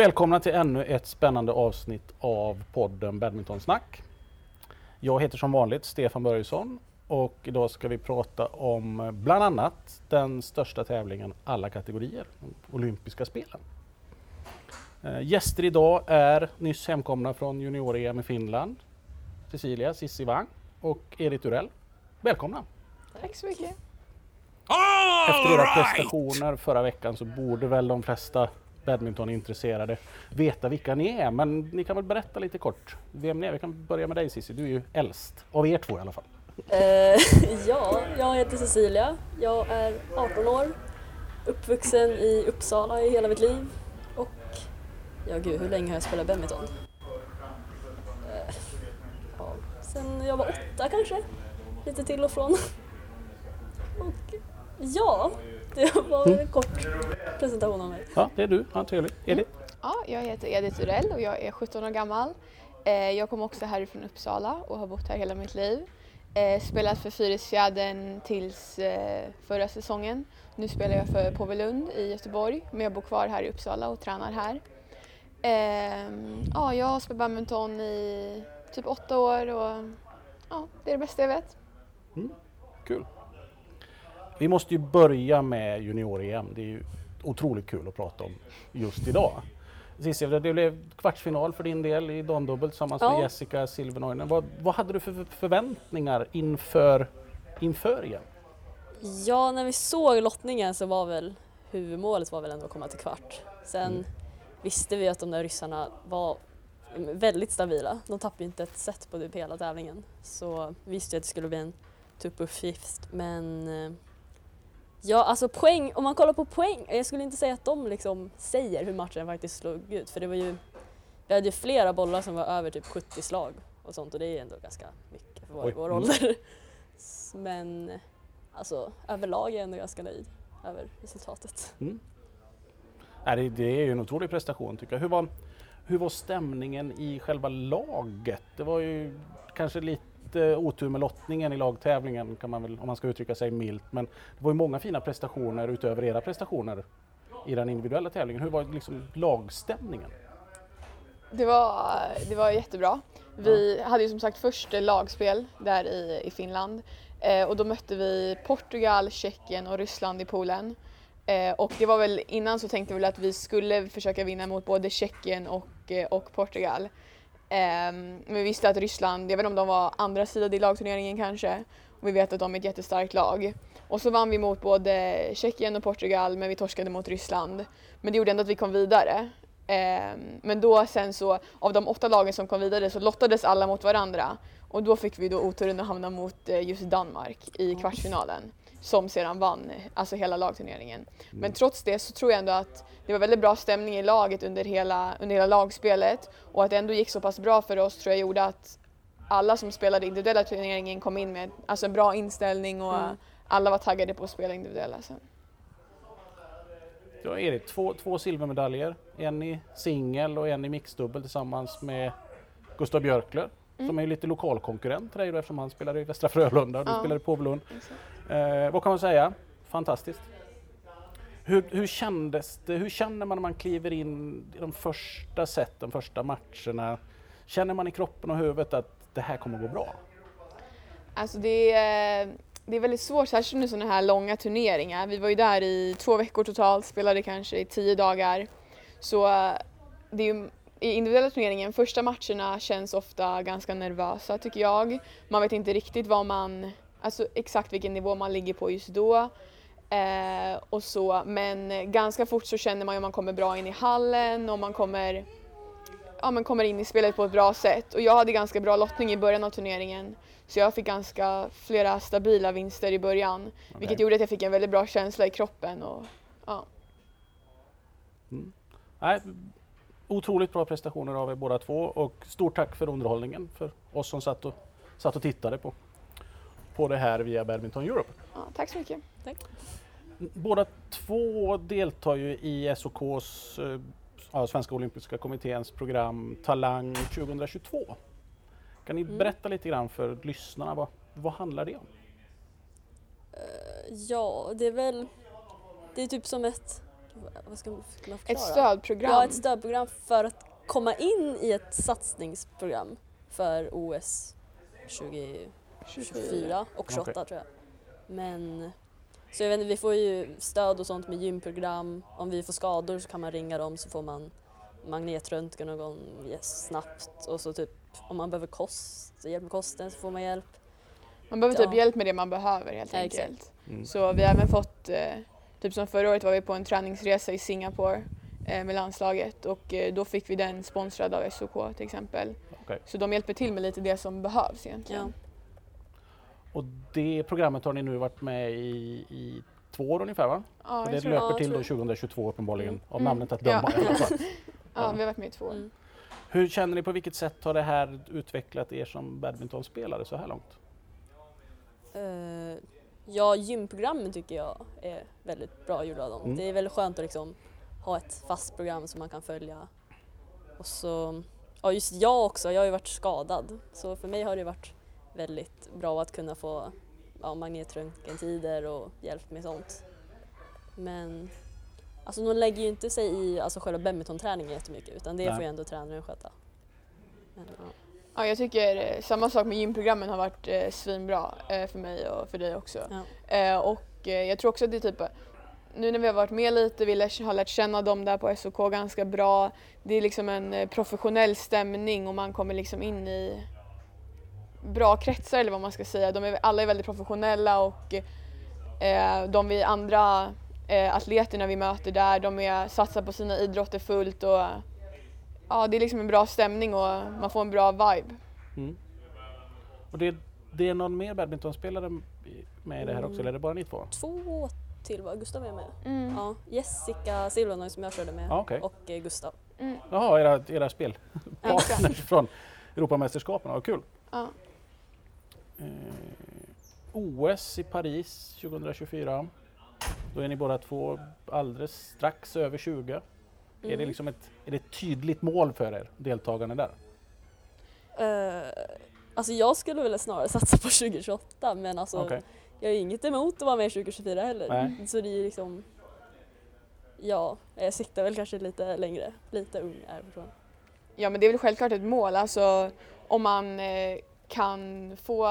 Välkomna till ännu ett spännande avsnitt av podden Badmintonsnack. Jag heter som vanligt Stefan Börjesson och idag ska vi prata om bland annat den största tävlingen alla kategorier, olympiska spelen. Eh, gäster idag är nyss hemkomna från junior-EM i Finland, Cecilia Cissi Wang och Erik Durell. Välkomna! Tack så mycket! Efter era prestationer förra veckan så borde väl de flesta badmintonintresserade veta vilka ni är, men ni kan väl berätta lite kort vem ni är? Vi kan börja med dig Cissi, du är ju äldst, av er två i alla fall. Eh, ja, jag heter Cecilia. Jag är 18 år, uppvuxen i Uppsala i hela mitt liv och ja gud, hur länge har jag spelat badminton? Eh, ja, sen jag var åtta kanske, lite till och från. Och ja, det var en kort presentation av mig. Ja, det är du. Ja, trevligt. Edith? Ja, jag heter Edith Urell och jag är 17 år gammal. Eh, Jag kom också härifrån Uppsala och har bott här hela mitt liv. Eh, Spelat för Fyrisfjädern tills eh, förra säsongen. Nu spelar jag för Påvelund i Göteborg men jag bor kvar här i Uppsala och tränar här. Ehm, Ja, jag har spelat badminton i typ åtta år och ja, det är det bästa jag vet. Kul. Vi måste ju börja med junior-EM. Det är ju otroligt kul att prata om just idag. Cissi, det blev kvartsfinal för din del i damdubbel tillsammans med Ja. Jessica Silvernoinen. Vad, vad hade du för förväntningar inför, inför EM? Ja, när vi såg lottningen så var väl huvudmålet var väl ändå att komma till kvart. Sen Mm. visste vi att de där ryssarna var väldigt stabila. De tappade inte ett set på typ hela tävlingen. Så vi visste ju att det skulle bli en tuff uppgift. Men eh, ja, alltså poäng, om man kollar på poäng, jag skulle inte säga att de liksom säger hur matchen faktiskt slog ut. För det var ju, vi hade ju flera bollar som var över typ 70 slag och sånt och det är ändå ganska mycket för vår, vår Mm. ålder. Men alltså överlag är jag ändå ganska nöjd över resultatet. Det, det är ju en otrolig prestation tycker jag. Hur var, hur var stämningen i själva laget? Det var ju kanske lite otur med lottningen i lagtävlingen kan man väl, om man ska uttrycka sig milt. Men det var ju många fina prestationer utöver era prestationer i den individuella tävlingen. Hur var liksom lagstämningen? Det var, det var jättebra. Vi hade ju som sagt först lagspel där i, i Finland eh, och då mötte vi Portugal, Tjeckien och Ryssland i poolen. Eh, och det var väl innan så tänkte vi att vi skulle försöka vinna mot både Tjeckien och, eh, och Portugal. Ehm, men vi visste att Ryssland, jag vet inte om de var andra sidan i lagturneringen kanske, och vi vet att de är ett jättestarkt lag. Och så vann vi mot både Tjeckien och Portugal men vi torskade mot Ryssland. Men det gjorde ändå att vi kom vidare. Ehm, men då sen så, av de åtta lagen som kom vidare så lottades alla mot varandra. Och då fick vi då oturen att hamna mot eh, just Danmark i kvartsfinalen. Som sedan vann alltså hela lagturneringen. Men trots det så tror jag ändå att det var väldigt bra stämning i laget under hela, under hela lagspelet. Och att det ändå gick så pass bra för oss tror jag gjorde att alla som spelade individuella turneringen kom in med alltså en bra inställning och Mm. alla var taggade på att spela individuella sen. Ja, Erik, två, två silvermedaljer. En i singel och en i mixdubbel tillsammans med Gustav Björklöv som är lite lokalkonkurrent till dig eftersom han spelar i Västra Frölunda och du Ja. spelar i Påvelund. Eh, vad kan man säga? Fantastiskt. Hur, hur kändes det? Hur känner man när man kliver in i de första seten, första matcherna? Känner man i kroppen och huvudet att det här kommer att gå bra? Alltså det är, det är väldigt svårt, särskilt under sådana här långa turneringar. Vi var ju där i två veckor totalt, spelade kanske i tio dagar. Så det är ju, i individuella turneringen, första matcherna känns ofta ganska nervösa tycker jag. Man vet inte riktigt vad man, alltså exakt vilken nivå man ligger på just då. Eh, och så, men ganska fort så känner man ju om man kommer bra in i hallen och man kommer, ja, man kommer in i spelet på ett bra sätt. Och jag hade ganska bra lottning i början av turneringen. Så jag fick ganska flera stabila vinster i början. Vilket Okej. gjorde att jag fick en väldigt bra känsla i kroppen. Och, ja. Nej, otroligt bra prestationer av er båda två och stort tack för underhållningen för oss som satt och, satt och tittade på, på det här via Badminton Europe. Ja, tack så mycket. Båda två deltar ju i SOKs, eh, ja, Svenska Olympiska Kommitténs program Talang 2022. Kan ni Mm. berätta lite grann för lyssnarna, vad, vad handlar det om? Ja, det är väl, det är typ som ett vad ska man förklara? Ett stödprogram. Ja, ett stödprogram för att komma in i ett satsningsprogram för OS 2024 och 28 Okej. tror jag. Men så jag vet inte, vi får ju stöd och sånt med gymprogram. Om vi får skador så kan man ringa dem så får man magnetröntgen någon gång yes, snabbt och så typ om man behöver kost, hjälp med kosten så får man hjälp. Man behöver typ Ja. hjälp med det man behöver helt Ja, enkelt. Mm. Så vi har även fått, eh, typ som förra året var vi på en träningsresa i Singapore eh, med landslaget och eh, då fick vi den sponsrad av SOK till exempel. Okej. Så de hjälper till med lite det som behövs egentligen. Och det programmet har ni nu varit med i, i två år ungefär va? Ja, det löper Ja, till då tror 2022 uppenbarligen, Mm. av Mm. namnet att döma Ja. fall. ja, vi har varit med i två år. Mm. Hur känner ni på vilket sätt har det här utvecklat er som badmintonspelare så här långt? Eh, ja, gymprogrammen tycker jag är väldigt bra gjorda av dem. Mm. Det är väldigt skönt att liksom ha ett fast program som man kan följa. Och så, ja just jag också, jag har ju varit skadad. Så för mig har det varit väldigt bra att kunna få ja, magnetröntgentider och hjälp med sånt. Men alltså de lägger ju inte sig i alltså, själva badmintonträningen jättemycket utan det Nej. får ju ändå tränaren sköta. Men, ja. Ja, jag tycker eh, samma sak med gymprogrammen har varit eh, svinbra eh, för mig och för dig också. Ja. Eh, och eh, jag tror också att det är typ nu när vi har varit med lite, vi lär, har lärt känna dem där på SOK ganska bra. Det är liksom en eh, professionell stämning och man kommer liksom in i bra kretsar eller vad man ska säga. De är, alla är väldigt professionella och eh, de vi andra eh, atleterna vi möter där, de är, satsar på sina idrotter fullt och ja, det är liksom en bra stämning och man får en bra vibe. Mm. Och det, det är någon mer badmintonspelare med i det här också, Mm. eller är det bara ni två? Två till va? Gustav är med. Mm. Ja, Jessica Silvernoy som jag körde med Ja, okej. och eh, Gustav. Mm. Jaha, era, era Exakt. från Europamästerskapen, vad kul! Ja. Eh, OS i Paris 2024. Då är ni båda två alldeles strax över 20. Är, det Mm. liksom ett, är det ett tydligt mål för er, deltagande där? Eh, alltså jag skulle väl snarare satsa på 2028 men alltså Okej. jag ju inget emot att vara med 2024 heller. Nej. Så det är ju liksom Ja, jag siktar väl kanske lite längre, lite ung är jag fortfarande. Ja men det är väl självklart ett mål. Alltså om man eh, kan få,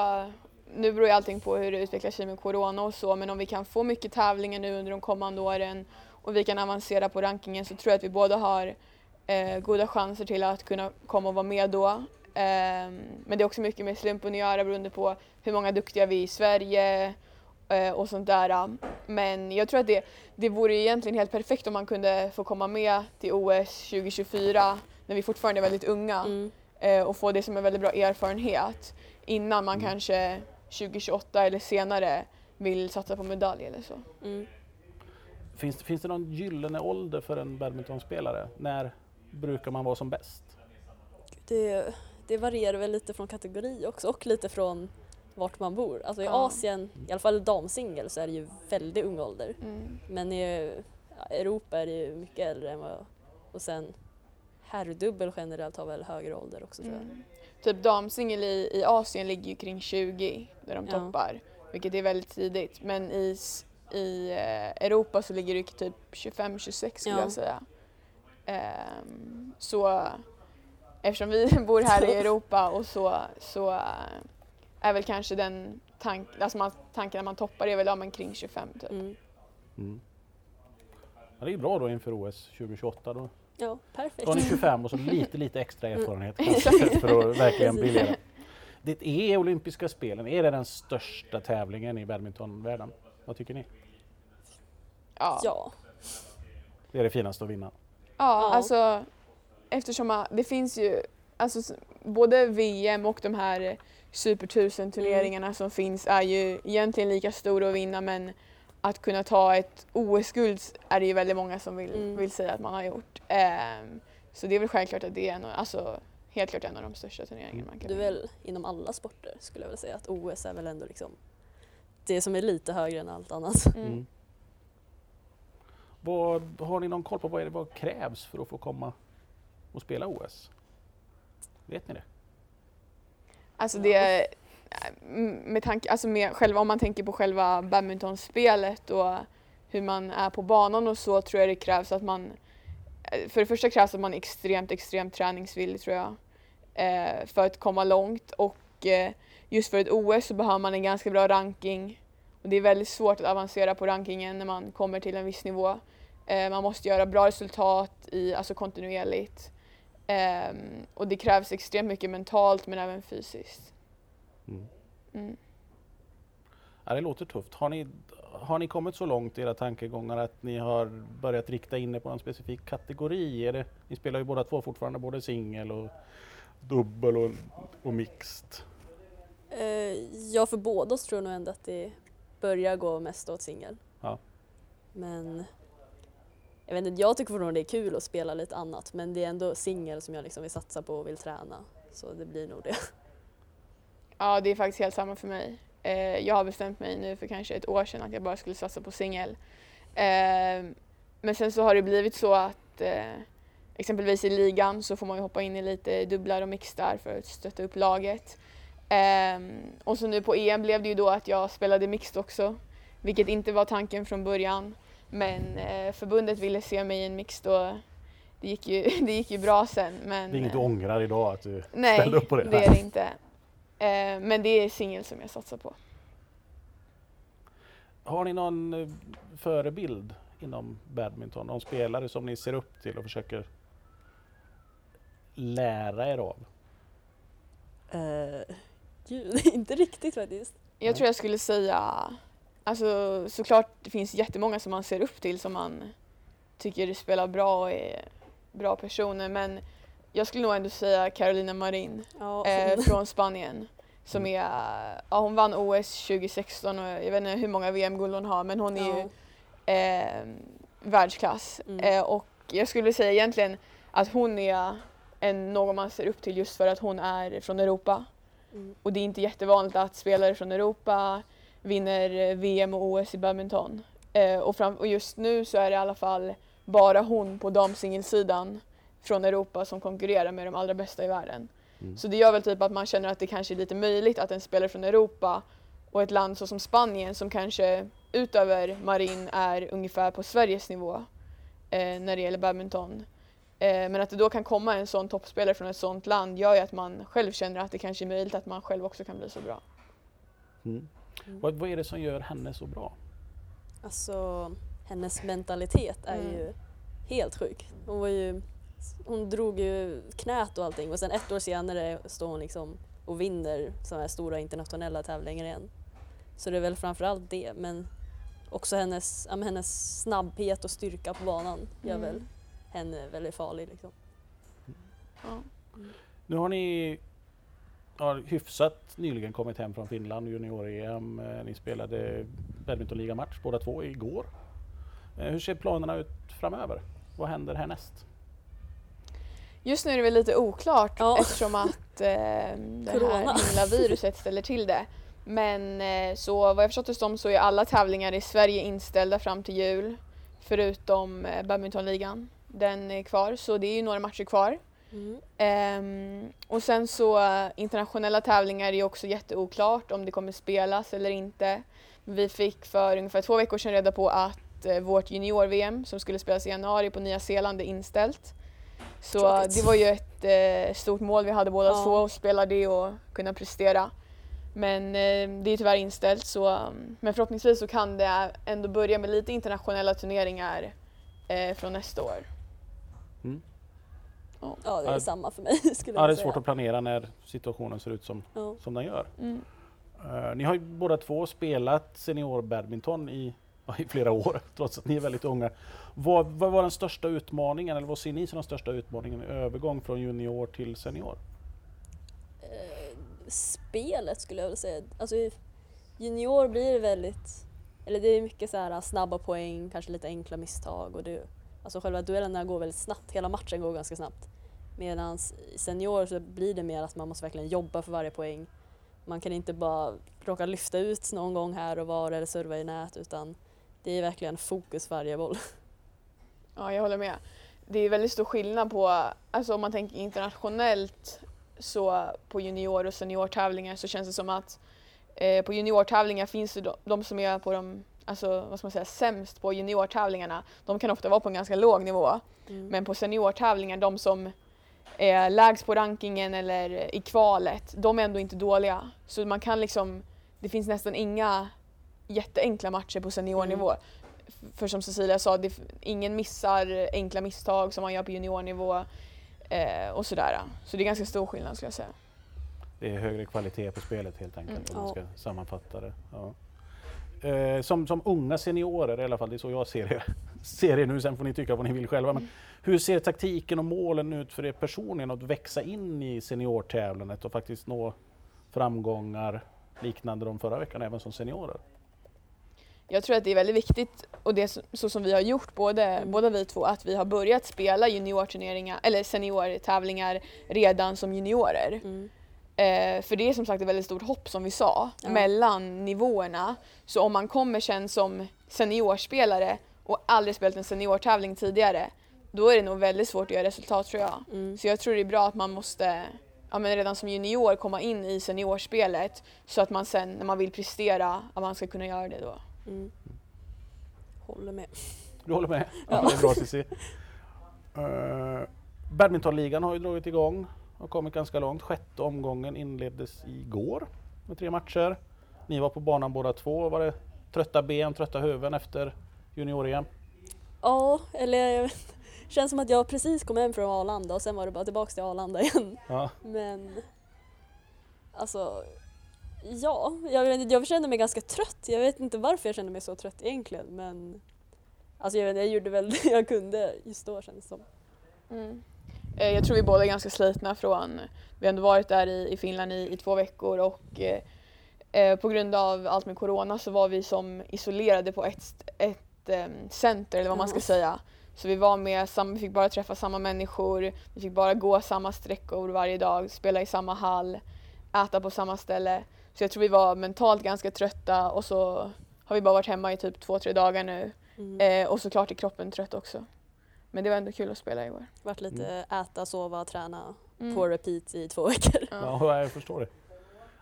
nu beror ju allting på hur det utvecklar sig med corona och så, men om vi kan få mycket tävlingar nu under de kommande åren och vi kan avancera på rankingen så tror jag att vi båda har eh, goda chanser till att kunna komma och vara med då. Eh, men det är också mycket med slumpen att göra beroende på hur många duktiga vi är i Sverige eh, och sånt där. Men jag tror att det, det vore egentligen helt perfekt om man kunde få komma med till OS 2024 när vi fortfarande är väldigt unga Mm eh, och få det som en väldigt bra erfarenhet innan man Mm. kanske 2028 eller senare vill satsa på medalj eller så. Mm. Finns, det- finns det någon gyllene ålder för en badmintonspelare? När brukar man vara som bäst? Det, det varierar väl lite från kategori också och lite från vart man bor. Alltså i Ja. Asien, i alla fall damsingel, så är det ju väldigt ung ålder. Mm. Men i ja, Europa är det ju mycket äldre än vad och sen herrdubbel generellt har väl högre ålder också tror jag. Mm. Typ damsingel i, i Asien ligger ju kring 20 där de Ja. toppar, vilket är väldigt tidigt. Men i, i eh, Europa så ligger det typ 25-26 skulle Ja. jag säga. Ehm, så eftersom vi bor här i Europa och så, så eh, är väl kanske den tank, alltså man, tanken när man toppar är väl ja, men kring 25 typ. Mm. Mm. Ja, det är bra då inför OS 2028. Då Ja, perfekt. tar ni 25 och så lite, lite extra erfarenhet Mm. kanske, för att verkligen briljera. Det är olympiska spelen, är det den största tävlingen i badmintonvärlden? Vad tycker ni? Ja. Ja, Det är det finaste att vinna. Ja, Ja. alltså eftersom man, det finns ju alltså, både VM och de här Super 1000 turneringarna som finns är ju egentligen lika stora att vinna men att kunna ta ett OS-guld är det ju väldigt många som vill, Mm. vill säga att man har gjort. Ehm, så det är väl självklart att det är en, alltså, helt klart en av de största turneringarna man kan det är väl inom alla sporter skulle jag vilja säga att OS är väl ändå liksom det som är lite högre än allt annat. Mm. Mm. Vad, har ni någon koll på vad, är det, vad krävs för att få komma och spela OS? Vet ni det? Alltså det, Eh, med tanke, alltså med själva, om man tänker på själva badmintonspelet och hur man är på banan och så tror jag det krävs att man eh, för det första krävs att man är extremt, extremt träningsvillig tror jag. Eh, för att komma långt och eh, just för ett OS så behöver man en ganska bra ranking. Och det är väldigt svårt att avancera på rankingen när man kommer till en viss nivå. Eh, man måste göra bra resultat i, alltså kontinuerligt. Ehm, och det krävs extremt mycket mentalt men även fysiskt. Mm. Ja, det låter tufft. Har ni, har ni kommit så långt i era tankegångar att ni har börjat rikta in er på en specifik kategori? Är det, ni spelar ju båda två fortfarande både singel och dubbel och, och mixed. Eh, ja, för båda oss tror jag nog ändå att det börjar gå mest åt singel. Ja. Men jag vet inte, jag tycker fortfarande det är kul att spela lite annat men det är ändå singel som jag liksom vill satsa på och vill träna. Så det blir nog det. Ja, det är faktiskt helt samma för mig. Eh, jag har bestämt mig nu för kanske ett år sedan att jag bara skulle satsa på singel. Eh, men sen så har det blivit så att eh, exempelvis i ligan så får man ju hoppa in i lite dubblar och mixtar för att stötta upp laget. Eh, och så nu på EM blev det ju då att jag spelade mixed också, vilket inte var tanken från början. Men eh, förbundet ville se mig i en mixed och det gick ju, det gick ju bra sen. Men, Det är inget du eh, ångrar idag att du Nej, ställde upp på det? det är det inte. Eh, men det är singel som jag satsar på. Har ni någon eh, förebild inom badminton? Någon spelare som ni ser upp till och försöker lära er av? Uh, gud, inte riktigt faktiskt. Jag tror jag skulle säga, alltså såklart det finns jättemånga som man ser upp till som man tycker spelar bra och är bra personer men jag skulle nog ändå säga Carolina Marin Ja, eh, från Spanien. Som är, ja, hon vann OS 2016 och jag vet inte hur många VM-guld hon har men hon är ju eh, världsklass. Mm. Eh, och jag skulle säga egentligen att hon är en, någon man ser upp till just för att hon är från Europa. Mm. Och det är inte jättevanligt att spelare från Europa vinner eh, VM och OS i badminton. Eh, och, fram, och just nu så är det i alla fall bara hon på damsingelsidan från Europa som konkurrerar med de allra bästa i världen. Mm. Så det gör väl typ att man känner att det kanske är lite möjligt att en spelare från Europa och ett land så som Spanien som kanske utöver Marin är ungefär på Sveriges nivå eh, när det gäller badminton. Eh, men att det då kan komma en sån toppspelare från ett sånt land gör ju att man själv känner att det kanske är möjligt att man själv också kan bli så bra. Mm. Mm. Vad, vad är det som gör henne så bra? Alltså hennes mentalitet är Mm. ju helt sjuk. Hon var ju, hon drog ju knät och allting och sen ett år senare står hon liksom och vinner sådana här stora internationella tävlingar igen. Så det är väl framförallt det men också hennes, ja, men hennes snabbhet och styrka på banan gör Mm. väl henne väldigt farlig liksom. Ja. Nu har ni ja, hyfsat nyligen kommit hem från Finland, junior-EM. Eh, Ni spelade badmintonligamatch båda två igår. Eh, Hur ser planerna ut framöver? Vad händer härnäst? Just nu är det väl lite oklart Ja. eftersom att eh, det Corona. här himla viruset ställer till det. Men eh, så vad jag förstått det som så är alla tävlingar i Sverige inställda fram till jul. Förutom eh, badmintonligan. Den är kvar så det är ju några matcher kvar. Mm. Ehm, och sen så eh, internationella tävlingar är också jätteoklart om det kommer spelas eller inte. Vi fick för ungefär två veckor sedan reda på att eh, vårt junior-VM som skulle spelas i januari på Nya Zeeland är inställt. Så Tråkigt. det var ju ett eh, stort mål vi hade båda Ja. två, att spela det och kunna prestera. Men eh, det är tyvärr inställt så, um, men förhoppningsvis så kan det ändå börja med lite internationella turneringar eh, från nästa år. Mm. Ja det är Ja. samma för mig skulle Ja, jag det är säga. svårt att planera när situationen ser ut som, Ja. som den gör. Mm. Eh, ni har ju båda två spelat seniorbadminton i, ja, i flera år, trots att ni är väldigt unga. Vad, vad var den största utmaningen, eller vad ser ni som den största utmaningen i övergång från junior till senior? Eh, spelet skulle jag vilja säga. Alltså, junior blir väldigt, eller det är mycket så här snabba poäng, kanske lite enkla misstag och det, alltså själva duellerna går väldigt snabbt, hela matchen går ganska snabbt. Medan i senior så blir det mer att man måste verkligen jobba för varje poäng. Man kan inte bara råka lyfta ut någon gång här och var eller serva i nät utan det är verkligen fokus varje boll. Ja, jag håller med. Det är väldigt stor skillnad på, alltså om man tänker internationellt så på junior och seniortävlingar så känns det som att eh, på juniortävlingar finns det de, de som är på de alltså vad ska man säga, sämst på juniortävlingarna, de kan ofta vara på en ganska låg nivå. Mm. Men på seniortävlingar, de som är lägst på rankingen eller i kvalet, de är ändå inte dåliga. Så man kan liksom, det finns nästan inga jätteenkla matcher på seniornivå. F- För som Cecilia sa, det, ingen missar enkla misstag som man gör på juniornivå eh, och sådär. Så det är ganska stor skillnad skulle jag säga. Det är högre kvalitet på spelet helt enkelt Mm. om man ska sammanfatta det. Ja. Eh, som, som unga seniorer i alla fall, det är så jag ser det, ser det nu, sen får ni tycka vad ni vill själva. Men hur ser taktiken och målen ut för er personligen att växa in i seniortävlandet och faktiskt nå framgångar liknande de förra veckan även som seniorer? Jag tror att det är väldigt viktigt och det så, så som vi har gjort både, Mm. båda vi två att vi har börjat spela juniorturneringar eller seniortävlingar redan som juniorer. Mm. Eh, för det är som sagt ett väldigt stort hopp som vi sa Ja. mellan nivåerna. Så om man kommer sen som seniorspelare och aldrig spelat en seniortävling tidigare då är det nog väldigt svårt att göra resultat tror jag. Mm. Så jag tror det är bra att man måste ja, men redan som junior komma in i seniorspelet så att man sen när man vill prestera att man ska kunna göra det då. Mm. Håller med. Du håller med? Ja, Ja. Det är bra Cissi. Uh, badmintonligan har ju dragit igång och kommit ganska långt. Sjätte omgången inleddes igår med tre matcher. Ni var på banan båda två. Var det trötta ben, trötta huvuden efter junior-EM? Ja, eller jag vet inte. Känns som att jag precis kom hem från Arlanda och sen var det bara tillbaks till Arlanda igen. Ja. Men alltså, ja, jag, jag kände mig ganska trött. Jag vet inte varför jag kände mig så trött egentligen men alltså jag, vet, jag gjorde väl det jag kunde just då kändes det som. Mm. Eh, Jag tror vi båda är ganska slitna från, vi har ändå varit där i, i Finland i, i två veckor och eh, eh, på grund av allt med corona så var vi som isolerade på ett, ett em, center eller vad man ska säga. Så vi var med, sam, vi fick bara träffa samma människor, vi fick bara gå samma sträckor varje dag, spela i samma hall, äta på samma ställe. Så jag tror vi var mentalt ganska trötta och så har vi bara varit hemma i typ två, tre dagar nu. Mm. Eh, och såklart är kroppen trött också. Men det var ändå kul att spela i år. Vart lite äta, sova, träna Mm. på repeat i två veckor. Ja. Ja, jag förstår det.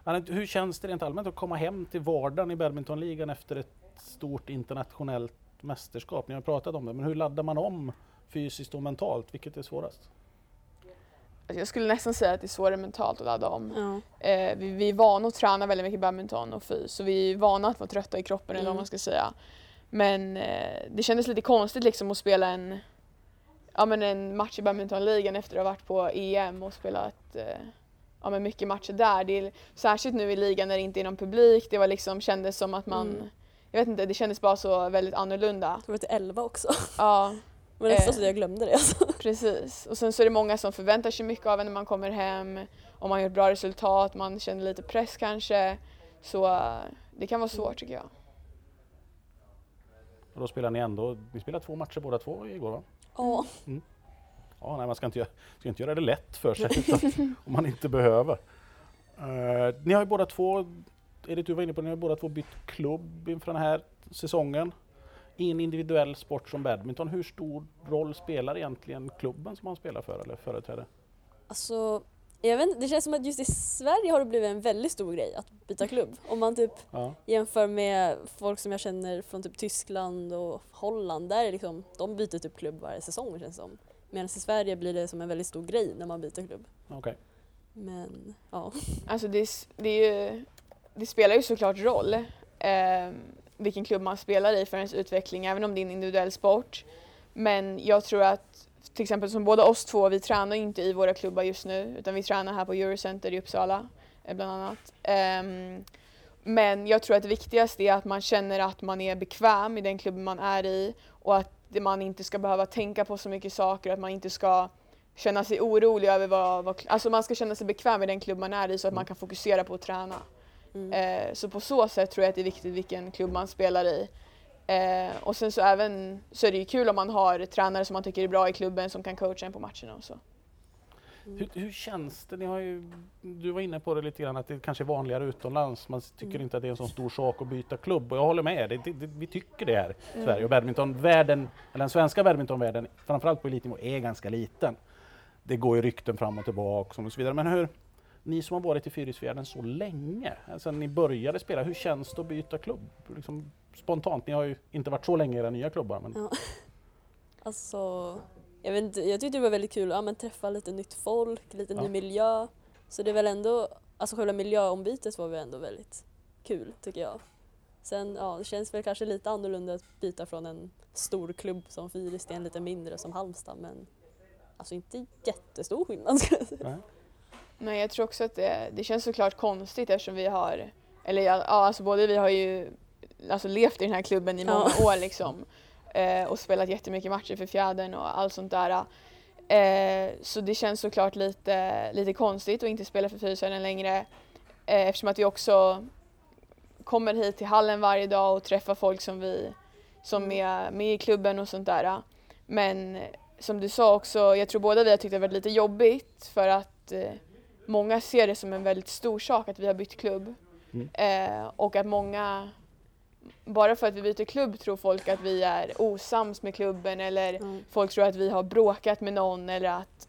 Anette, hur känns det rent allmänt att komma hem till vardagen i badmintonligan efter ett stort internationellt mästerskap? Ni har pratat om det, men hur laddar man om fysiskt och mentalt? Vilket är svårast? Alltså, Jag skulle nästan säga att det är svårare mentalt att ladda om. Ja. Eh, vi, vi är vana att träna väldigt mycket badminton och fys, så vi är vana att vara trötta i kroppen eller vad Mm. man ska säga. Men eh, det kändes lite konstigt liksom att spela en, ja, men en match i badmintonligan efter att ha varit på EM och spelat eh, ja, men mycket matcher där. Det är, särskilt nu i ligan när det inte är någon publik, det var liksom, kändes som att man, Mm. jag vet inte, det kändes bara så väldigt annorlunda. Jag var till 11 också. Ja, Men nästan Eh. så jag glömde det alltså. Precis. Och sen så är det många som förväntar sig mycket av en när man kommer hem. Om man gör ett bra resultat, man känner lite press kanske. Så eh, det kan vara svårt tycker jag. Och då spelar ni ändå, ni spelar två matcher båda två igår va? Ja. Ja, nej, man ska inte, göra- ska inte göra det lätt för sig utan, om man inte behöver. Eh, ni har ju båda två, Edith du var inne på, ni har båda två bytt klubb inför den här säsongen. I en individuell sport som badminton, hur stor roll spelar egentligen klubben som man spelar för eller företräder? Alltså, jag vet inte, det känns som att just i Sverige har det blivit en väldigt stor grej att byta klubb. Om man typ Ja. jämför med folk som jag känner från typ Tyskland och Holland, där är liksom, de byter typ klubb varje säsong känns det som. Medan i Sverige blir det som en väldigt stor grej när man byter klubb. Okej. Men ja. Alltså det, det, är ju, det spelar ju såklart roll eh, vilken klubb man spelar i för ens utveckling, även om det är en individuell sport. Men jag tror att till exempel som båda oss två, vi tränar inte i våra klubbar just nu utan vi tränar här på Eurocenter i Uppsala eh, bland annat. Ehm, men jag tror att det viktigaste är att man känner att man är bekväm i den klubben man är i och att man inte ska behöva tänka på så mycket saker, att man inte ska känna sig orolig över vad, vad alltså man ska känna sig bekväm i den klubb man är i så att man kan fokusera på att träna. Mm. Eh, så på så sätt tror jag att det är viktigt vilken klubb man spelar i. Eh, och sen så även så är det ju kul om man har tränare som man tycker är bra i klubben som kan coacha en på matcherna och så. Hur, hur känns det? Ni har ju, du var inne på det lite grann att det kanske är vanligare utomlands. Man tycker Mm. inte att det är en så stor sak att byta klubb och jag håller med. Det, det, det, vi tycker det här i Mm. Sverige och badmintonvärlden, eller den svenska badmintonvärlden, framförallt på elitnivå, är ganska liten. Det går ju rykten fram och tillbaka och så vidare. Men hur, ni som har varit i Fyrisfjärden så länge, alltså ni började spela, hur känns det att byta klubb? Liksom, spontant, ni har ju inte varit så länge i era nya klubbar. Men... Ja. Alltså, jag, vet inte, jag tyckte det var väldigt kul att ja, träffa lite nytt folk, lite Ja. ny miljö. Så det är väl ändå, alltså själva miljöombytet var väl ändå väldigt kul tycker jag. Sen ja, det känns väl kanske lite annorlunda att byta från en stor klubb som Fyris till en lite mindre som Halmstad men alltså inte jättestor skillnad skulle jag säga. Nej. Nej, jag tror också att det, det känns såklart konstigt eftersom vi har, eller ja, alltså både vi har ju alltså levt i den här klubben i många Ja. år liksom eh, och spelat jättemycket matcher för Fjädern och allt sånt där. Eh, så det känns såklart lite, lite konstigt att inte spela för Fyrisvärden längre eh, eftersom att vi också kommer hit till hallen varje dag och träffar folk som vi som är med i klubben och sånt där. Men som du sa också, jag tror båda vi har tyckt det varit lite jobbigt för att eh, många ser det som en väldigt stor sak att vi har bytt klubb. Mm. Eh, och att många, bara för att vi byter klubb tror folk att vi är osams med klubben eller Mm. folk tror att vi har bråkat med någon eller att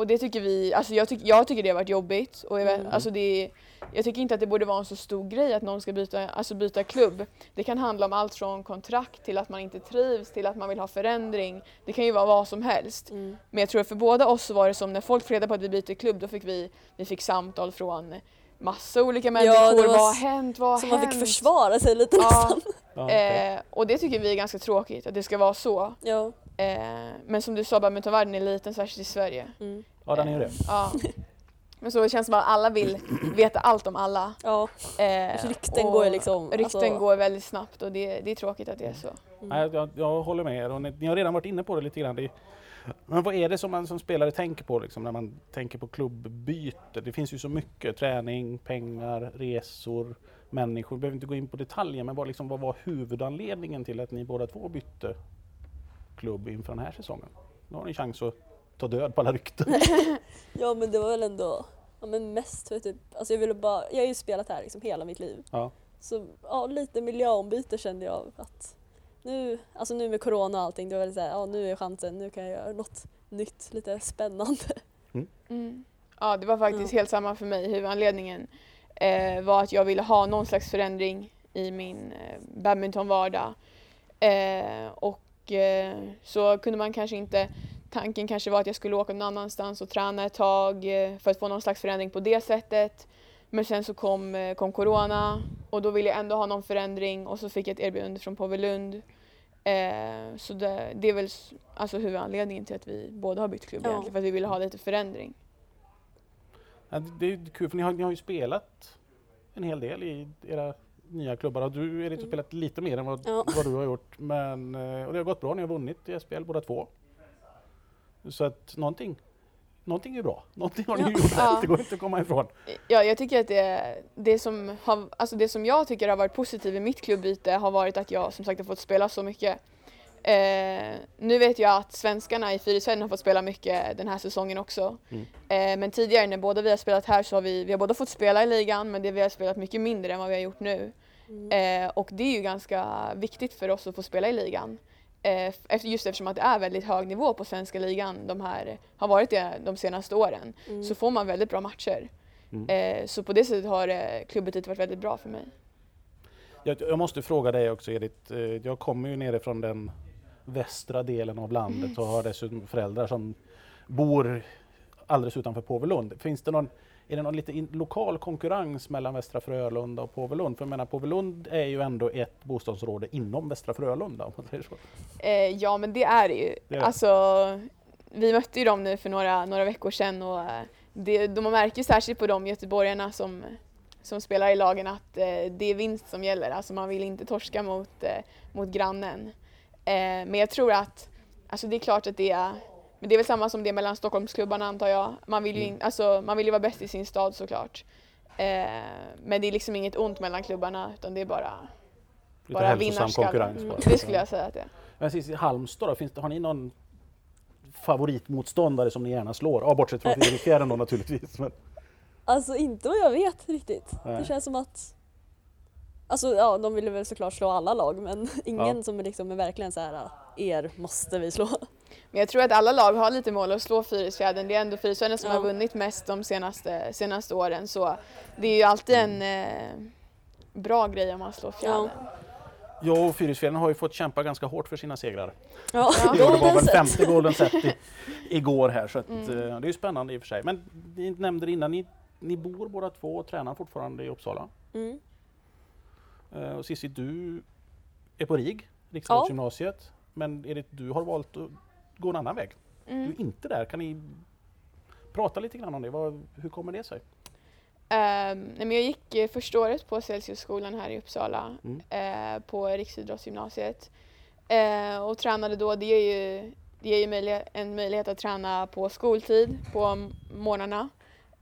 och det tycker vi, alltså jag, tyck, jag tycker det har varit jobbigt och jag, vet, Mm. alltså det, jag tycker inte att det borde vara en så stor grej att någon ska byta, alltså byta klubb. Det kan handla om allt från kontrakt till att man inte trivs till att man vill ha förändring. Det kan ju vara vad som helst. Mm. Men jag tror att för båda oss så var det som när folk fick reda på att vi byter klubb då fick vi, vi fick samtal från massa olika människor. Ja, det var vad har hänt? Vad har Så man fick försvara sig lite Ja, nästan. Ja, okej. eh, och det tycker vi är ganska tråkigt att det ska vara så. Ja. Eh, men som du sa, badmintonvärlden är liten, särskilt i Sverige. Mm. ja, den är ju det. Ja. Men så det känns som att alla vill veta allt om alla. ja. Eh, Rykten och går ju liksom, Rykten alltså- går väldigt snabbt och det, det är tråkigt att det är så. Nej, jag, jag håller med er och ni, ni har redan varit inne på det lite grann. Det, men vad är det som man som spelare tänker på liksom, när man tänker på klubbbyte? Det finns ju så mycket. Träning, pengar, resor, människor. Vi behöver inte gå in på detaljer men vad, liksom, vad var huvudanledningen till att ni båda två bytte klubb inför den här säsongen? Nu har ni chans att ta död på alla rykten. Ja men det var väl ändå ja, men mest för typ, alltså jag ville bara, jag har ju spelat här liksom hela mitt liv. Ja. Så ja, lite miljöombyte kände jag att nu, alltså nu med corona och allting, det var väldigt såhär, ja nu är chansen, nu kan jag göra något nytt, lite spännande. Mm. Ja, det var faktiskt helt samma för mig. Huvudanledningen eh, var att jag ville ha någon slags förändring i min eh, badmintonvardag. Eh, och eh, så kunde man kanske inte, tanken kanske var att jag skulle åka någon annanstans och träna ett tag eh, för att få någon slags förändring på det sättet. Men sen så kom, eh, kom corona och då ville jag ändå ha någon förändring och så fick jag ett erbjudande från Påvelund. Eh, så det, det är väl alltså huvudanledningen till att vi båda har bytt klubb Ja. egentligen, för att vi ville ha lite förändring. Ja, det- är ju kul för ni har, ni har ju spelat en hel del i era nya klubbar. Du Erik har Mm. spelat lite mer än vad, Ja. vad du har gjort. Men, eh, och det har gått bra, ni har vunnit i SPL båda två. Så att någonting, någonting är bra. Någonting har ni Ja. gjort Ja. det går inte att komma ifrån. Ja, jag tycker att det, det, som har, alltså det som jag tycker har varit positivt i mitt klubbyte har varit att jag som sagt har fått spela så mycket. Eh, nu vet jag att svenskarna i Fyrisvärden har fått spela mycket den här säsongen också. Mm. Eh, men tidigare när båda vi har spelat här så har vi, vi har båda fått spela i ligan men det vi har spelat mycket mindre än vad vi har gjort nu. Mm. Eh, och det är ju ganska viktigt för oss att få spela i ligan. Eh, efter, just eftersom att det är väldigt hög nivå på svenska ligan, de här, har varit det de senaste åren, Mm. så får man väldigt bra matcher. Mm. Eh, så på det sättet har eh, klubbytet varit väldigt bra för mig. Jag, jag måste fråga dig också Edith. Jag kommer ju nere från den västra delen av landet och har dessutom föräldrar som bor alldeles utanför Påvelund. Finns det någon, är det någon lite in, lokal konkurrens mellan Västra Frölunda och Påvelund? För jag menar Påvelund är ju ändå ett bostadsområde inom Västra Frölunda om man säger så. Eh, ja men det är det ju. Det är. Alltså, vi mötte ju dem nu för några, några veckor sedan och eh, det, de märker ju särskilt på de göteborgarna som, som spelar i lagen att eh, det är vinst som gäller. Alltså man vill inte torska mot, eh, mot grannen. Eh, men jag tror att, alltså det är klart att det är men det är väl samma som det mellan Stockholmsklubbarna antar jag. Man vill ju, Mm. in, alltså, man vill ju vara bäst i sin stad såklart. Eh, men det är liksom inget ont mellan klubbarna utan det är bara, Lite bara hälsosam konkurrens. Mm. bara. Det skulle jag säga att det är. Men sist i Halmstad då, finns det, har ni någon favoritmotståndare som ni gärna slår? Ja, bortsett från Fyrisfjärden då naturligtvis. Men, Alltså inte vad jag vet riktigt. Nej. Det känns som att Alltså ja, de ville väl såklart slå alla lag men ingen Ja. som är liksom är verkligen så här er måste vi slå. Men jag tror att alla lag har lite mål att slå Fyrisfjädern. Det är ändå Fyrisfjädern som Ja. har vunnit mest de senaste, senaste åren så det är ju alltid en eh, bra grej om man slår fjädern. Jag och Fyrisfjällen har ju fått kämpa ganska hårt för sina segrar. Ja, Ja. Det var väl femte golden set i, igår här så att, Mm. eh, det är ju spännande i och för sig. Men ni nämnde det innan, ni, ni bor båda två och tränar fortfarande i Uppsala. Mm. Eh, och Cissi, du är på RIG, Riksdagsgymnasiet. Men Edith, du har valt att gå en annan väg. Du Mm. är inte där. Kan ni prata lite grann om det? Vad, hur kommer det sig? Nej, men jag gick eh, första året på Celsiusskolan här i Uppsala Mm. eh, på Riksidrottsgymnasiet och tränade då. Det ger ju, det ger ju möjlighet, en möjlighet att träna på skoltid på morgnarna.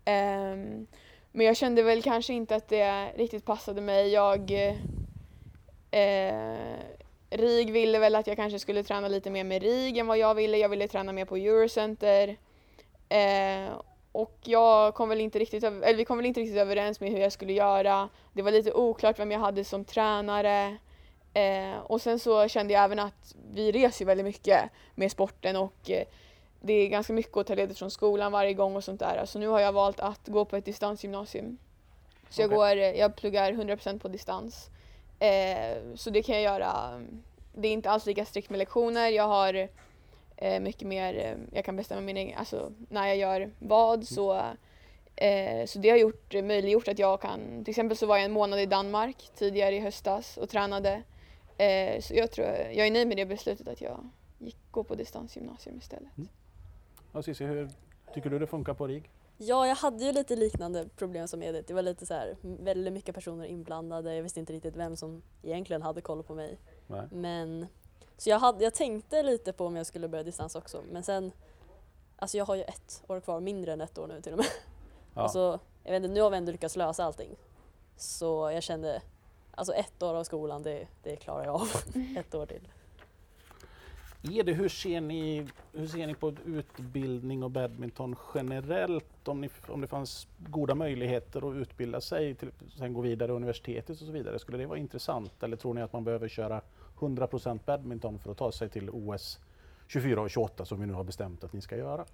Ehm, men jag kände väl kanske inte att det riktigt passade mig. Jag eh, RIG ville väl att jag kanske skulle träna lite mer med RIG än vad jag ville. Jag ville träna mer på Eurocenter. Eh, och jag kom väl inte riktigt, eller vi kom väl inte riktigt överens med hur jag skulle göra. Det var lite oklart vem jag hade som tränare. Eh, och sen så kände jag även att vi reser ju väldigt mycket med sporten och eh, det är ganska mycket att ta ledigt från skolan varje gång och sånt där. Så nu har jag valt att gå på ett distansgymnasium. Så jag, Okej. går, eh, jag pluggar 100% på distans. Eh, så det kan jag göra. Det är inte alls lika strikt med lektioner. Jag har eh, mycket mer, eh, jag kan bestämma min egen, alltså när jag gör vad så eh, så det har gjort, möjliggjort att jag kan, till exempel så var jag en månad i Danmark tidigare i höstas och tränade. Eh, så jag tror, jag är nöjd med det beslutet att jag gick, gå på distansgymnasium istället. Ja, Cissi, hur tycker du det funkar på RIG? Ja, jag hade ju lite liknande problem som Edith. Det var lite så här, väldigt mycket personer inblandade. Jag visste inte riktigt vem som egentligen hade koll på mig. Nej. Men, så jag, hade, jag tänkte lite på om jag skulle börja distans också. Men sen, alltså jag har ju ett år kvar, mindre än ett år nu till och med. Ja. Och så, jag vet inte, nu har vi ändå lyckats lösa allting. Så jag kände, alltså ett år av skolan, det, det klarar jag av. ett år till. Är det, hur, ser ni, hur ser ni på utbildning och badminton generellt? Om, ni, om det fanns goda möjligheter att utbilda sig, till, sen gå vidare universitetet och så vidare. Skulle det vara intressant? Eller tror ni att man behöver köra 100% badminton för att ta sig till OS 24 och 28 som vi nu har bestämt att ni ska göra?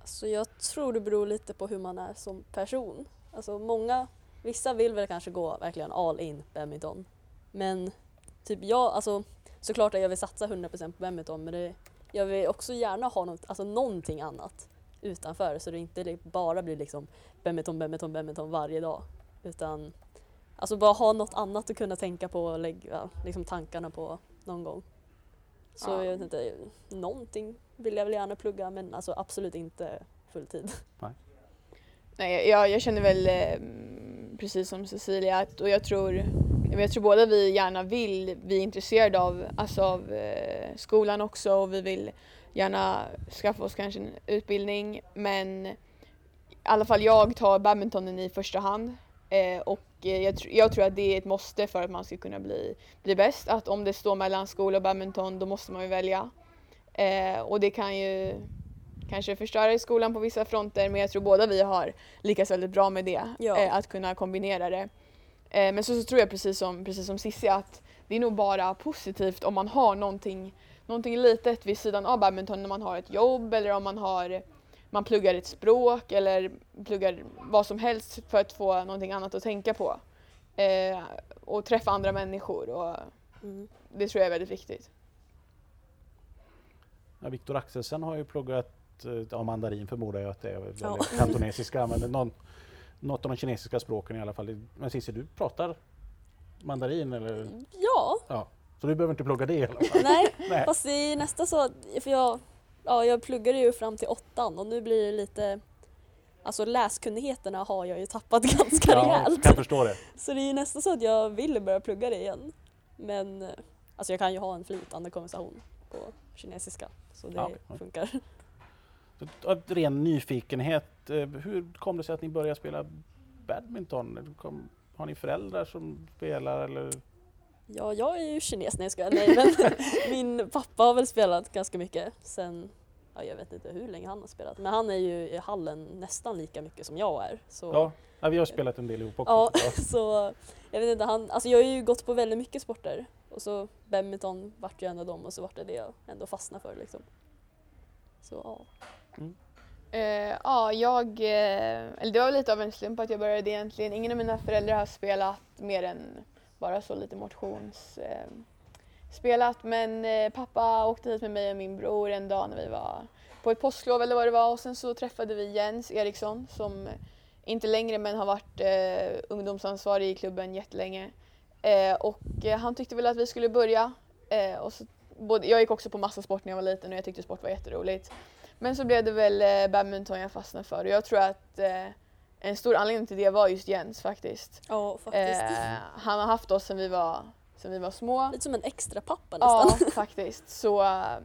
Alltså jag tror det beror lite på hur man är som person. Alltså många, vissa vill väl kanske gå verkligen all in badminton. Men typ jag, alltså såklart att jag vill satsa 100% på badminton men det, jag vill också gärna ha något, alltså någonting annat utanför så det inte bara blir liksom badminton, badminton, badminton varje dag. Utan alltså bara ha något annat att kunna tänka på och lägga liksom tankarna på någon gång. Så Ja. jag vet inte, någonting vill jag väl gärna plugga men alltså absolut inte fulltid. Nej, jag, jag känner väl eh, precis som Cecilia att, och jag tror, men jag tror båda vi gärna vill, vi är intresserade av, alltså av eh, skolan också och vi vill gärna skaffa oss kanske en utbildning men i alla fall jag tar badmintonen i första hand eh, och eh, jag, tr- jag tror att det är ett måste för att man ska kunna bli, bli bäst. Att om det står mellan skola och badminton då måste man ju välja. Eh, och det kan ju kanske förstöra i skolan på vissa fronter men jag tror båda vi har lyckats väldigt bra med det. Ja. Att kunna kombinera det. Eh, men så, så tror jag precis som, precis som Cissi att det är nog bara positivt om man har någonting, någonting litet vid sidan av badminton när man har ett jobb eller om man har man pluggar ett språk eller pluggar vad som helst för att få någonting annat att tänka på. Eh, och träffa andra människor och Mm. det tror jag är väldigt viktigt. Ja, Viktor Axelsen har ju pluggat eh, ja, mandarin förmodar jag att det är, Ja. kantonesiska, men någon, något av de kinesiska språken i alla fall. Men Cissi, du pratar mandarin eller? Ja, Ja. Så du behöver inte plugga det i alla fall? nej. Nej. Fast det är nästan så för jag, ja, jag pluggade ju fram till åttan och nu blir det lite, alltså läskunnigheterna har jag ju tappat ganska Ja, rejält. kan förstå det. Så det är nästan så att jag vill börja plugga det igen. Men eh, alltså jag kan ju ha en flytande konversation på kinesiska så det Ja, okej. funkar. Av ren nyfikenhet, eh, hur kom det sig att ni började spela badminton? Kom, har ni föräldrar som spelar eller? Ja, jag är ju kines, nej jag nej men min pappa har väl spelat ganska mycket sen, ja, jag vet inte hur länge han har spelat, men han är ju i hallen nästan lika mycket som jag är. Så, Ja, ja vi har spelat en del ihop också. Ja, Ja. så jag vet inte, han, alltså jag har ju gått på väldigt mycket sporter och så badminton vart ju en av dem och så vart det det jag ändå fastnade för liksom. Så ja. Mm. Eh, ja, jag, eh, eller det var lite av en slump att jag började egentligen. Ingen av mina föräldrar har spelat mer än bara så lite motions Uh, spelat. Men eh, pappa åkte hit med mig och min bror en dag när vi var på ett påsklov eller vad det var och sen så träffade vi Jens Eriksson som inte längre men har varit eh, ungdomsansvarig i klubben jättelänge. Eh, och eh, han tyckte väl att vi skulle börja. Eh, och så, både, jag gick också på massa sport när jag var liten och jag tyckte sport var jätteroligt. Men så blev det väl eh, badminton jag fastnade för och jag tror att eh, en stor anledning till det var just Jens faktiskt. Ja, faktiskt. Eh, han har haft oss sedan vi var, sedan vi var små. Lite som en extra pappa Ja, nästan. faktiskt. Så,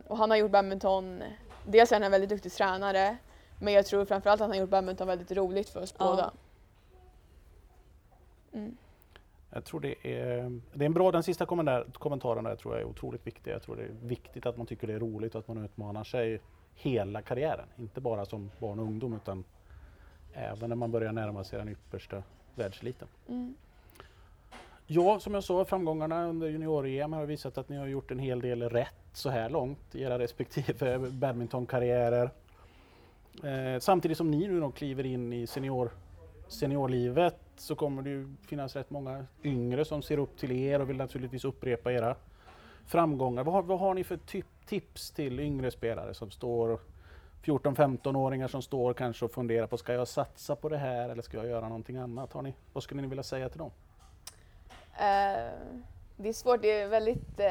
och han har gjort badminton, dels är han en väldigt duktig tränare men jag tror framförallt att han har gjort badminton väldigt roligt för oss Ja. båda. Mm. Jag tror det är, det är en bra, den sista kommentar- kommentaren där tror jag är otroligt viktig. Jag tror det är viktigt att man tycker det är roligt och att man utmanar sig hela karriären. Inte bara som barn och ungdom utan även när man börjar närma sig den yppersta världseliten. Mm. Ja, som jag sa, framgångarna under junior-EM har visat att ni har gjort en hel del rätt så här långt i era respektive badmintonkarriärer. Eh, samtidigt som ni nu då kliver in i senior, seniorlivet så kommer det ju finnas rätt många yngre som ser upp till er och vill naturligtvis upprepa era framgångar. Vad har, vad har ni för typ, tips till yngre spelare som står 14-15-åringar som står kanske och funderar på ska jag satsa på det här eller ska jag göra någonting annat? Har ni, vad skulle ni vilja säga till dem? Eh, det är svårt, det är väldigt eh,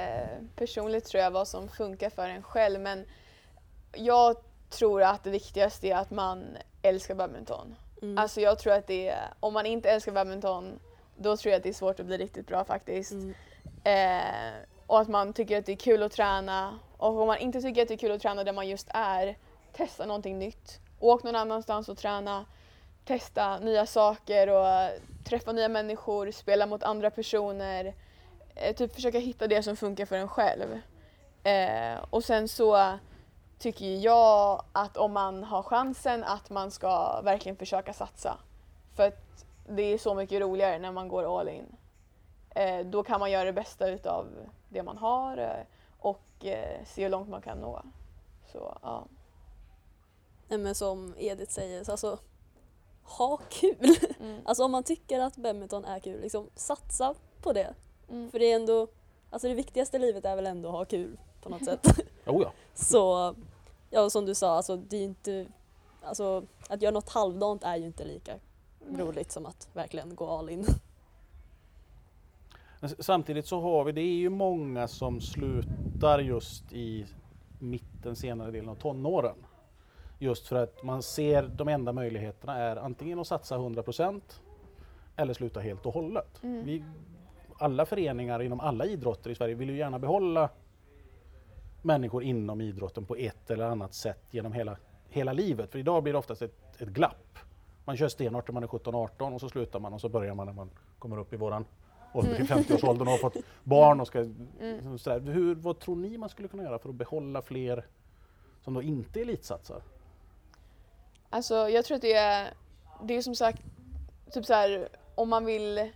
personligt tror jag vad som funkar för en själv men jag tror att det viktigaste är att man älskar badminton. Mm. Alltså jag tror att det är, om man inte älskar badminton då tror jag att det är svårt att bli riktigt bra faktiskt. Mm. Eh, och att man tycker att det är kul att träna. Och om man inte tycker att det är kul att träna där man just är, testa någonting nytt. Åk någon annanstans och träna. Testa nya saker och eh, träffa nya människor, spela mot andra personer. Eh, typ försöka hitta det som funkar för en själv. Eh, och sen så tycker jag att om man har chansen att man ska verkligen försöka satsa. För att det är så mycket roligare när man går all in. Eh, då kan man göra det bästa utav det man har eh, och eh, se hur långt man kan nå. Så ja. Nej, men som Edith säger, så alltså ha kul! Mm. Alltså om man tycker att badminton är kul, liksom satsa på det. Mm. För det är ändå, alltså det viktigaste i livet är väl ändå att ha kul på något sätt. Oh ja. Så, ja som du sa, alltså det är inte, alltså att göra något halvdant är ju inte lika roligt som att verkligen gå all in. Samtidigt så har vi, det är ju många som slutar just i mitten, senare delen av tonåren. Just för att man ser de enda möjligheterna är antingen att satsa 100% eller sluta helt och hållet. Mm. Vi, alla föreningar inom alla idrotter i Sverige vill ju gärna behålla människor inom idrotten på ett eller annat sätt genom hela, hela livet. För idag blir det oftast ett, ett glapp. Man kör stenhårt när man är 17-18 och så slutar man och så börjar man när man kommer upp i våran ålder, i 50-årsåldern och har fått barn och ska... Mm. Sådär. Hur, vad tror ni man skulle kunna göra för att behålla fler som då inte elitsatsar? Alltså jag tror att det är, det är som sagt, typ så här, om man vill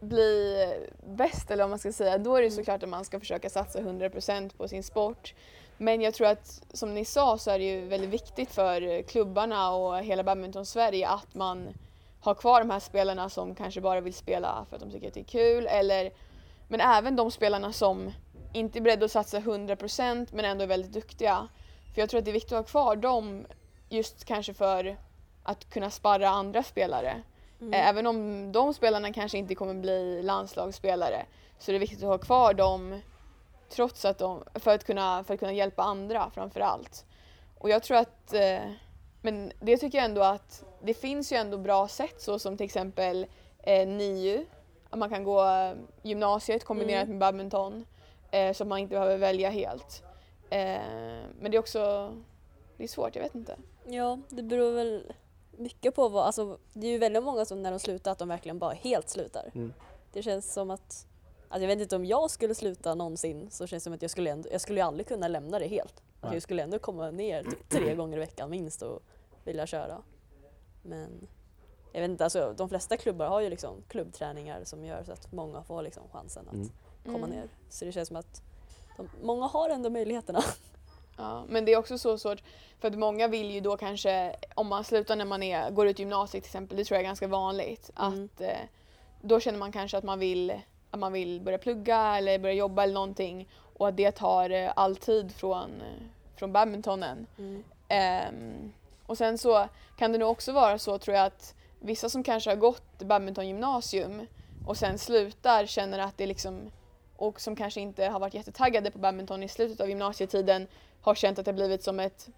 bli bäst eller vad man ska säga, då är det såklart att man ska försöka satsa 100% på sin sport. Men jag tror att som ni sa så är det ju väldigt viktigt för klubbarna och hela badminton-Sverige att man har kvar de här spelarna som kanske bara vill spela för att de tycker att det är kul eller men även de spelarna som inte är beredda att satsa 100% men ändå är väldigt duktiga. För jag tror att det är viktigt att ha kvar dem just kanske för att kunna sparra andra spelare. Mm. Även om de spelarna kanske inte kommer bli landslagsspelare så är det viktigt att ha kvar dem trots att de, för att kunna, för att kunna hjälpa andra framför allt. Och jag tror att, eh, men det tycker jag ändå att det finns ju ändå bra sätt så som till exempel eh, NIU, att man kan gå eh, gymnasiet kombinerat Mm. med badminton eh, så att man inte behöver välja helt. Eh, men det är också, det är svårt, jag vet inte. Ja, det beror väl mycket på vad, alltså det är ju väldigt många som när de slutar att de verkligen bara helt slutar. Mm. Det känns som att, alltså jag vet inte om jag skulle sluta någonsin så känns det som att jag skulle, ändå, jag skulle ju aldrig kunna lämna det helt. Alltså jag skulle ändå komma ner typ tre gånger i veckan minst och vilja köra. Men jag vet inte, alltså de flesta klubbar har ju liksom klubbträningar som gör så att många får liksom chansen att Mm. komma Mm. ner. Så det känns som att de, många har ändå möjligheterna. Ja, men det är också så svårt för att många vill ju då kanske, om man slutar när man är, går ut gymnasiet till exempel, det tror jag är ganska vanligt, Mm. att eh, då känner man kanske att man vill att man vill börja plugga eller börja jobba eller någonting och att det tar eh, all tid från, eh, från badmintonen. Mm. Ehm, och sen så kan det nog också vara så tror jag att vissa som kanske har gått badmintongymnasium och sen slutar känner att det liksom och som kanske inte har varit jättetaggade på badminton i slutet av gymnasietiden har känt att det blivit som ett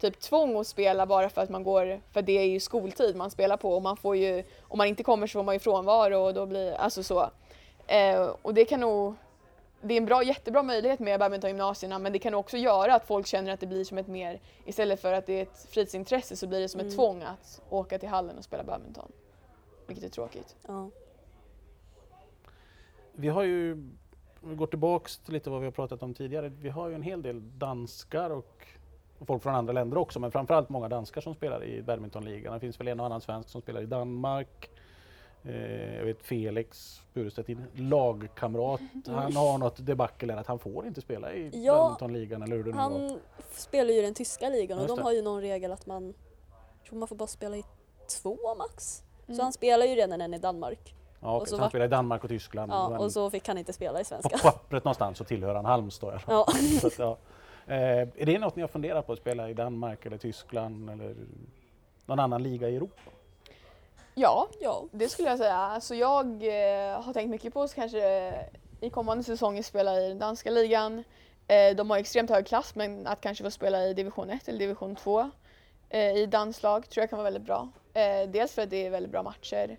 typ tvång att spela bara för att man går, för det är ju skoltid man spelar på och man får ju, om man inte kommer så får man ju frånvaro och då blir, alltså så. Eh, och det kan nog, det är en bra, jättebra möjlighet med badmintongymnasierna men det kan också göra att folk känner att det blir som ett mer, istället för att det är ett fritidsintresse så blir det som ett Mm. tvång att åka till hallen och spela badminton. Vilket är tråkigt. Ja. Vi har ju, om vi går tillbaks till lite vad vi har pratat om tidigare, vi har ju en hel del danskar och, och folk från andra länder också, men framförallt många danskar som spelar i badmintonligan. Det finns väl en och annan svensk som spelar i Danmark. Eh, jag vet Felix Burestedt, din lagkamrat, han har något debacle där att han får inte spela i Ja, badmintonligan eller hur det nu var. Han spelar ju i den tyska ligan och Just de har ju någon regel att man, tror man får bara spela i två max. Mm. Så han spelar ju redan än i Danmark. Ja, och så så han spelar i Danmark och Tyskland. Ja, men och så fick han inte spela i På svenska. pappret någonstans så tillhör han Halmstad. Ja. Så ja. eh, är det något ni har funderat på att spela i Danmark eller Tyskland eller någon annan liga i Europa? Ja, ja. Det skulle jag säga. Alltså jag eh, har tänkt mycket på att kanske i kommande säsonger spela i den danska ligan. Eh, de har extremt hög klass men att kanske få spela i division 1 eller division 2 eh, i danslag tror jag kan vara väldigt bra. Eh, dels för att det är väldigt bra matcher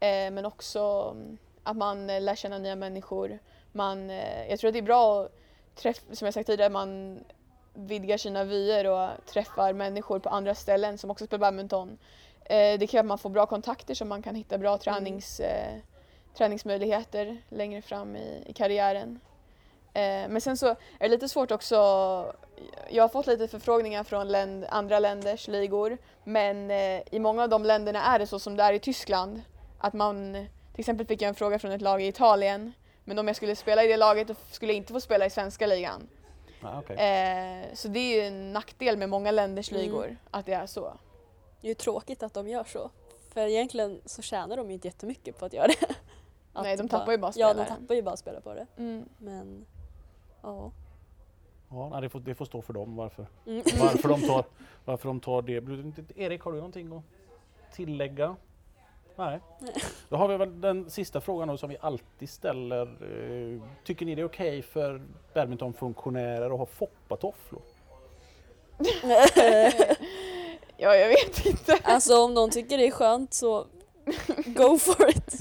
eh, men också mm, att man eh, lär känna nya människor. Man, jag tror att det är bra att träffa, som jag sagt tidigare, man vidgar sina vyer och träffar människor på andra ställen som också spelar badminton. Eh, det kräver att man får bra kontakter så man kan hitta bra tränings, eh, träningsmöjligheter längre fram i, i karriären. Eh, men sen så är det lite svårt också, jag har fått lite förfrågningar från länd, andra länders ligor men eh, i många av de länderna är det så som det är i Tyskland. Att man, till exempel fick jag en fråga från ett lag i Italien men om jag skulle spela i det laget skulle jag inte få spela i svenska ligan. Okej. Eh, så det är ju en nackdel med många länders Mm. ligor att det är så. Det är ju tråkigt att de gör så. För egentligen så tjänar de ju inte jättemycket på att göra det. Att Nej, de tappar ju bara Ja, de spelare. tappar ju bara spelare på det. Mm. Men ja. Ja, det, får, det får stå för dem varför, Mm. varför, de, tar, varför de tar det. Erik, har du någonting att tillägga? Nej. Då har vi väl den sista frågan då som vi alltid ställer. Eh, Tycker ni det är okej för badmintonfunktionärer att ha foppatofflor? Ja, jag vet inte. alltså om någon tycker det är skönt så go for it.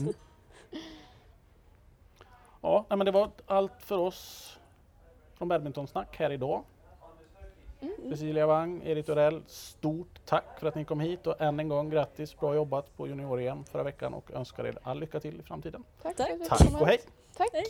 Ja, nej, men det var allt för oss från Badmintonsnack här idag. Cecilia Wang, Erik Torell, stort tack för att ni kom hit och än en gång grattis, bra jobbat på junior-EM förra veckan och önskar er all lycka till i framtiden. Tack, Tack. Tack och hej! Tack. Hej.